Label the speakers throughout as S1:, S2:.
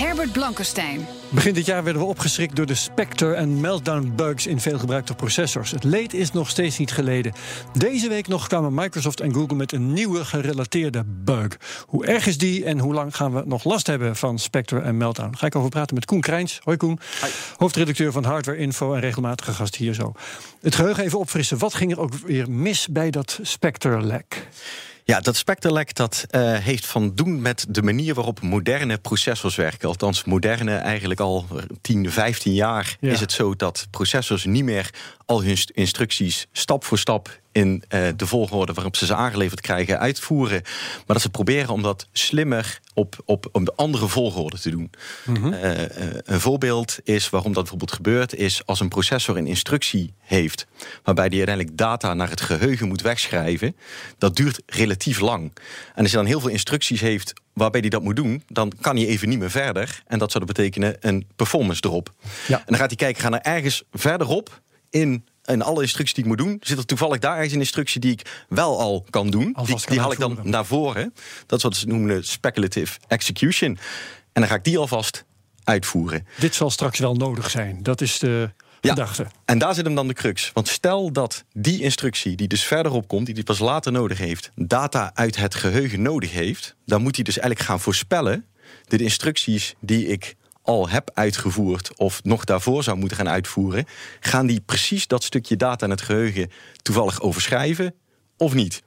S1: Herbert Blankenstein.
S2: Begin dit jaar werden we opgeschrikt door de Spectre en Meltdown bugs in veelgebruikte processors. Het leed is nog steeds niet geleden. Deze week nog kwamen Microsoft en Google met een nieuwe gerelateerde bug. Hoe erg is die en hoe lang gaan we nog last hebben van Spectre en Meltdown? Ga ik over praten met Koen Krijns. Hoi Koen, hoofdredacteur van Hardware Info en regelmatige gast hier zo. Het geheugen even opfrissen. Wat ging er ook weer mis bij dat Spectre-lek?
S3: Ja, dat Spectre-lek dat uh, heeft van doen met de manier waarop moderne processors werken. Althans, moderne eigenlijk al 10, 15 jaar ja. is het zo dat processors niet meer al hun instructies stap voor stap in uh, de volgorde waarop ze ze aangeleverd krijgen uitvoeren. Maar dat ze proberen om dat slimmer op, op, op de andere volgorde te doen. Mm -hmm. uh, uh, een voorbeeld is waarom dat bijvoorbeeld gebeurt... is als een processor een instructie heeft... waarbij die uiteindelijk data naar het geheugen moet wegschrijven... dat duurt relatief lang. En als je dan heel veel instructies heeft waarbij hij dat moet doen... dan kan hij even niet meer verder. En dat zou dat betekenen een performance drop. Ja. En dan gaat hij kijken, gaan er ergens verderop in en alle instructies die ik moet doen, zit er toevallig daar ergens een instructie die ik wel al kan doen. Die, die haal ik dan naar voren. Dat is wat ze noemen speculative execution. En dan ga ik die alvast uitvoeren.
S2: Dit zal straks wel nodig zijn. Dat is de gedachte.
S3: Ja, en daar zit hem dan de crux. Want stel dat die instructie, die dus verderop komt, die die pas later nodig heeft, data uit het geheugen nodig heeft, dan moet hij dus eigenlijk gaan voorspellen de instructies die ik al heb uitgevoerd of nog daarvoor zou moeten gaan uitvoeren, gaan die precies dat stukje data in het geheugen toevallig overschrijven of niet?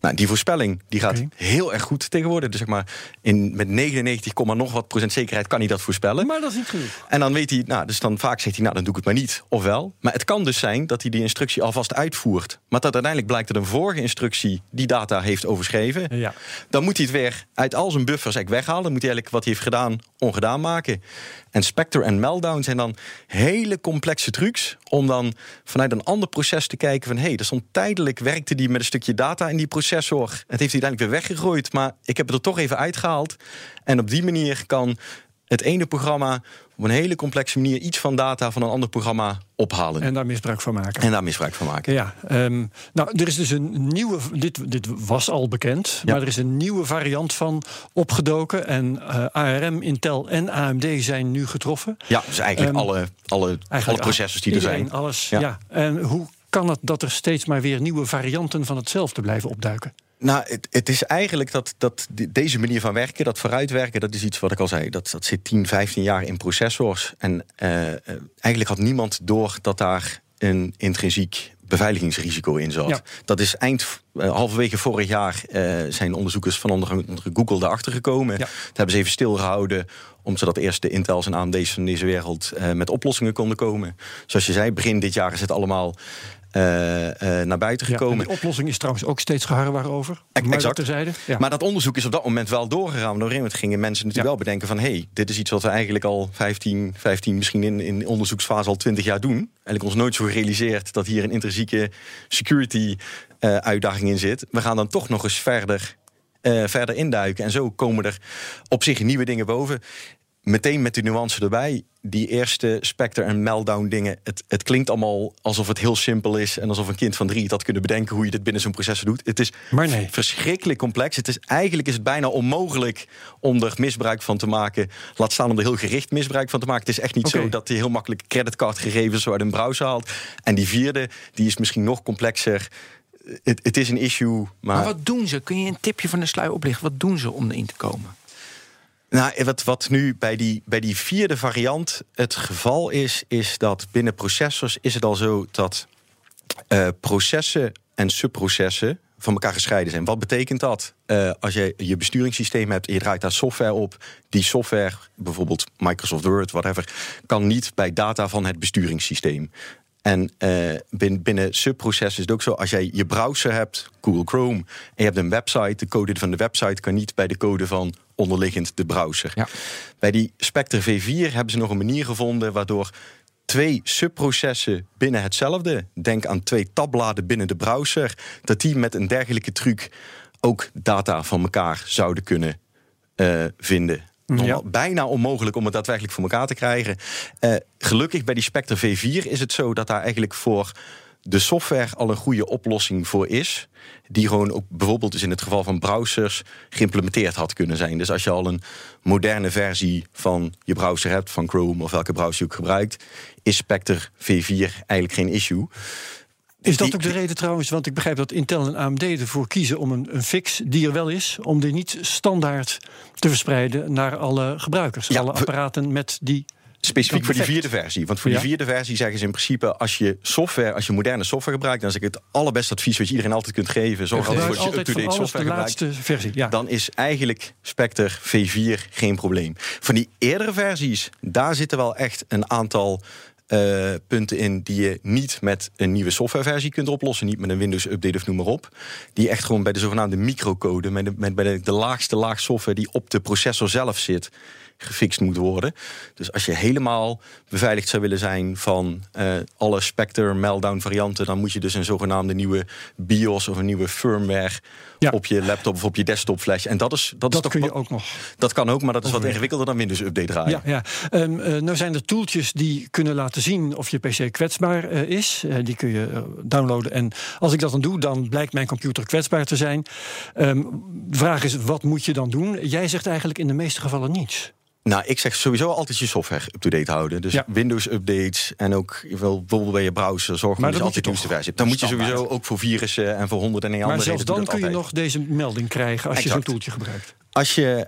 S3: Nou, die voorspelling die gaat okay. heel erg goed tegenwoordig. Dus zeg maar, in, met 99, nog wat procent zekerheid kan hij dat voorspellen.
S2: Maar dat is niet genoeg.
S3: En dan weet hij, nou, dus dan vaak zegt hij, nou, dan doe ik het maar niet. Ofwel. Maar het kan dus zijn dat hij die instructie alvast uitvoert. Maar dat uiteindelijk blijkt dat een vorige instructie die data heeft overschreven.
S2: Ja.
S3: Dan moet hij het weer uit al zijn buffers eigenlijk weghalen. Dan moet hij eigenlijk wat hij heeft gedaan ongedaan maken. En Spectre en Meltdown zijn dan hele complexe trucs om dan vanuit een ander proces te kijken van hé, hey, dat stond tijdelijk werkte die met een stukje data in die processor. Het heeft uiteindelijk weer weggegooid, maar ik heb het er toch even uitgehaald. En op die manier kan het ene programma op een hele complexe manier iets van data van een ander programma ophalen.
S2: En daar misbruik van maken.
S3: En daar misbruik van maken.
S2: Ja, um, nou, er is dus een nieuwe. Dit, dit was al bekend, ja. maar er is een nieuwe variant van opgedoken. En uh, ARM, Intel en AMD zijn nu getroffen.
S3: Ja, dus eigenlijk um, alle, alle, eigenlijk alle processors die er zijn.
S2: Alles, ja. ja. En hoe kan het dat er steeds maar weer nieuwe varianten van hetzelfde blijven opduiken?
S3: Nou, het, het, is eigenlijk dat, dat deze manier van werken, dat vooruitwerken, dat is iets wat ik al zei. Dat, dat zit 10, 15 jaar in processors. En uh, eigenlijk had niemand door dat daar een intrinsiek beveiligingsrisico in zat. Ja. Dat is eind uh, halverwege vorig jaar uh, zijn onderzoekers van onder, Google daarachter gekomen. Ja. Dat hebben ze even stilgehouden om zodat eerst de Intels en AMD's van deze wereld uh, met oplossingen konden komen. Zoals je zei, begin dit jaar is het allemaal naar buiten gekomen.
S2: Ja, de oplossing is trouwens ook steeds geharrewar over.
S3: Exact. Terzijde. Ja. Maar dat onderzoek is op dat moment wel doorgegaan. Gegeven moment gingen mensen natuurlijk wel bedenken van... hé, hey, dit is iets wat we eigenlijk al 15, 15 misschien in, in onderzoeksfase al 20 jaar doen. Eigenlijk ons nooit zo gerealiseerd dat hier een intrinsieke security uh, uitdaging in zit. We gaan dan toch nog eens verder, verder induiken. En zo komen er op zich nieuwe dingen boven meteen met die nuance erbij. Die eerste Spectre en Meltdown dingen. Het, het klinkt allemaal alsof het heel simpel is. En alsof een kind van drie het had kunnen bedenken hoe je dit binnen zo'n processor doet. Het is
S2: maar nee.
S3: verschrikkelijk complex. Het is, eigenlijk is het bijna onmogelijk om er misbruik van te maken. Laat staan om er heel gericht misbruik van te maken. Het is echt niet okay. zo dat hij heel makkelijk creditcardgegevens zo uit een browser haalt. En die vierde, die is misschien nog complexer. Het, het is een issue. Maar...
S4: maar wat doen ze? Kun je een tipje van de sluier oplichten? Wat doen ze om erin te komen?
S3: Nou, wat, wat nu bij die, bij die vierde variant het geval is, is dat binnen processors is het al zo dat uh, processen en subprocessen, van elkaar gescheiden zijn. Wat betekent dat? Uh, als je je besturingssysteem hebt je draait daar software op, die software, bijvoorbeeld Microsoft Word, whatever, kan niet bij data van het besturingssysteem. En uh, binnen, binnen subprocessen is het ook zo, als jij je browser hebt, Google Chrome, en je hebt een website, de code van de website kan niet bij de code van onderliggend de browser. Ja. Bij die Spectre V4 hebben ze nog een manier gevonden waardoor twee subprocessen binnen hetzelfde, denk aan twee tabbladen binnen de browser, dat die met een dergelijke truc ook data van elkaar zouden kunnen uh, vinden. Ja. Bijna onmogelijk om het daadwerkelijk voor elkaar te krijgen. Uh, gelukkig bij die Spectre V4 is het zo dat daar eigenlijk voor de software al een goede oplossing voor is. Die gewoon ook bijvoorbeeld dus in het geval van browsers geïmplementeerd had kunnen zijn. Dus als je al een moderne versie van je browser hebt, van Chrome of welke browser je ook gebruikt, is Spectre V4 eigenlijk geen issue.
S2: Is dat ook de reden trouwens? Want ik begrijp dat Intel en AMD ervoor kiezen om een, een fix die er wel is, om die niet standaard te verspreiden naar alle gebruikers. alle apparaten met die
S3: Specifiek voor die vierde versie. Want voor die vierde versie zeggen ze in principe: als je software, als je moderne software gebruikt, dan is het allerbeste advies wat je iedereen altijd kunt geven. Zorg altijd dat je up-to-date software
S2: de
S3: gebruikt.
S2: laatste versie. Ja.
S3: Dan is eigenlijk Spectre V4 geen probleem. Van die eerdere versies, daar zitten wel echt een aantal uh, punten in die je niet met een nieuwe softwareversie kunt oplossen. Niet met een Windows-update of noem maar op. Die echt gewoon bij de zogenaamde microcode, met, de, met bij de, de laagste laag software die op de processor zelf zit, gefixt moet worden. Dus als je helemaal beveiligd zou willen zijn van uh, alle Spectre Meltdown varianten, dan moet je dus een zogenaamde nieuwe BIOS of een nieuwe firmware ja. op je laptop of op je desktop flash. En dat is dat,
S2: dat
S3: is toch
S2: kun je ook nog.
S3: Dat kan ook, maar dat is wat ingewikkelder dan Windows Update draaien.
S2: Ja, ja. Um, uh, nou zijn er tooltjes die kunnen laten zien of je PC kwetsbaar uh, is. Die kun je downloaden. En als ik dat dan doe, dan blijkt mijn computer kwetsbaar te zijn. Um, de vraag is, wat moet je dan doen? Jij zegt eigenlijk in de meeste gevallen niets.
S3: Nou, ik zeg sowieso altijd je software up-to-date houden. Dus Windows-updates en ook bijvoorbeeld bij je browser zorgen dat je altijd de nieuwste versie hebt. Dan moet je sowieso ook voor virussen en voor honderden en een andere
S2: Maar zelfs dan kun je nog deze melding krijgen als je zo'n toeltje gebruikt.
S3: Als je,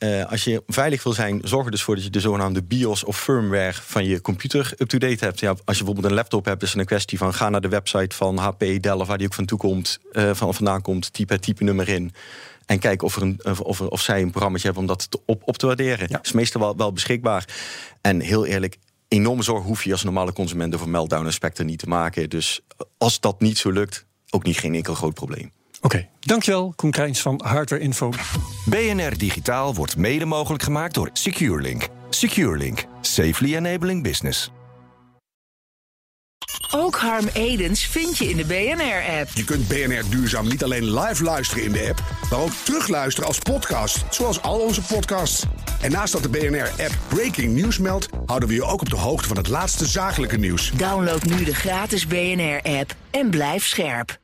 S3: uh, uh, als je veilig wil zijn, zorg er dus voor dat je de zogenaamde BIOS of firmware van je computer up-to-date hebt. Ja, als je bijvoorbeeld een laptop hebt, is het een kwestie van ga naar de website van HP, Dell of waar die ook van toe komt, uh, van vandaan komt, type het type nummer in. En kijken of, er een, of, of zij een programma hebben om dat te op, op te waarderen. Ja. is meestal wel, wel beschikbaar. En heel eerlijk, enorme zorg hoef je als normale consument over Meltdown en Spectre niet te maken. Dus als dat niet zo lukt, ook niet geen enkel groot probleem.
S2: Oké, okay, dankjewel Koen Krijns van Hardware Info.
S5: BNR Digitaal wordt mede mogelijk gemaakt door SecureLink. SecureLink, safely enabling business.
S6: Ook Harm Edens vind je in de BNR-app.
S7: Je kunt BNR Duurzaam niet alleen live luisteren in de app, maar ook terugluisteren als podcast, zoals al onze podcasts. En naast dat de BNR-app Breaking News meldt, houden we je ook op de hoogte van het laatste zakelijke nieuws.
S6: Download nu de gratis BNR-app en blijf scherp.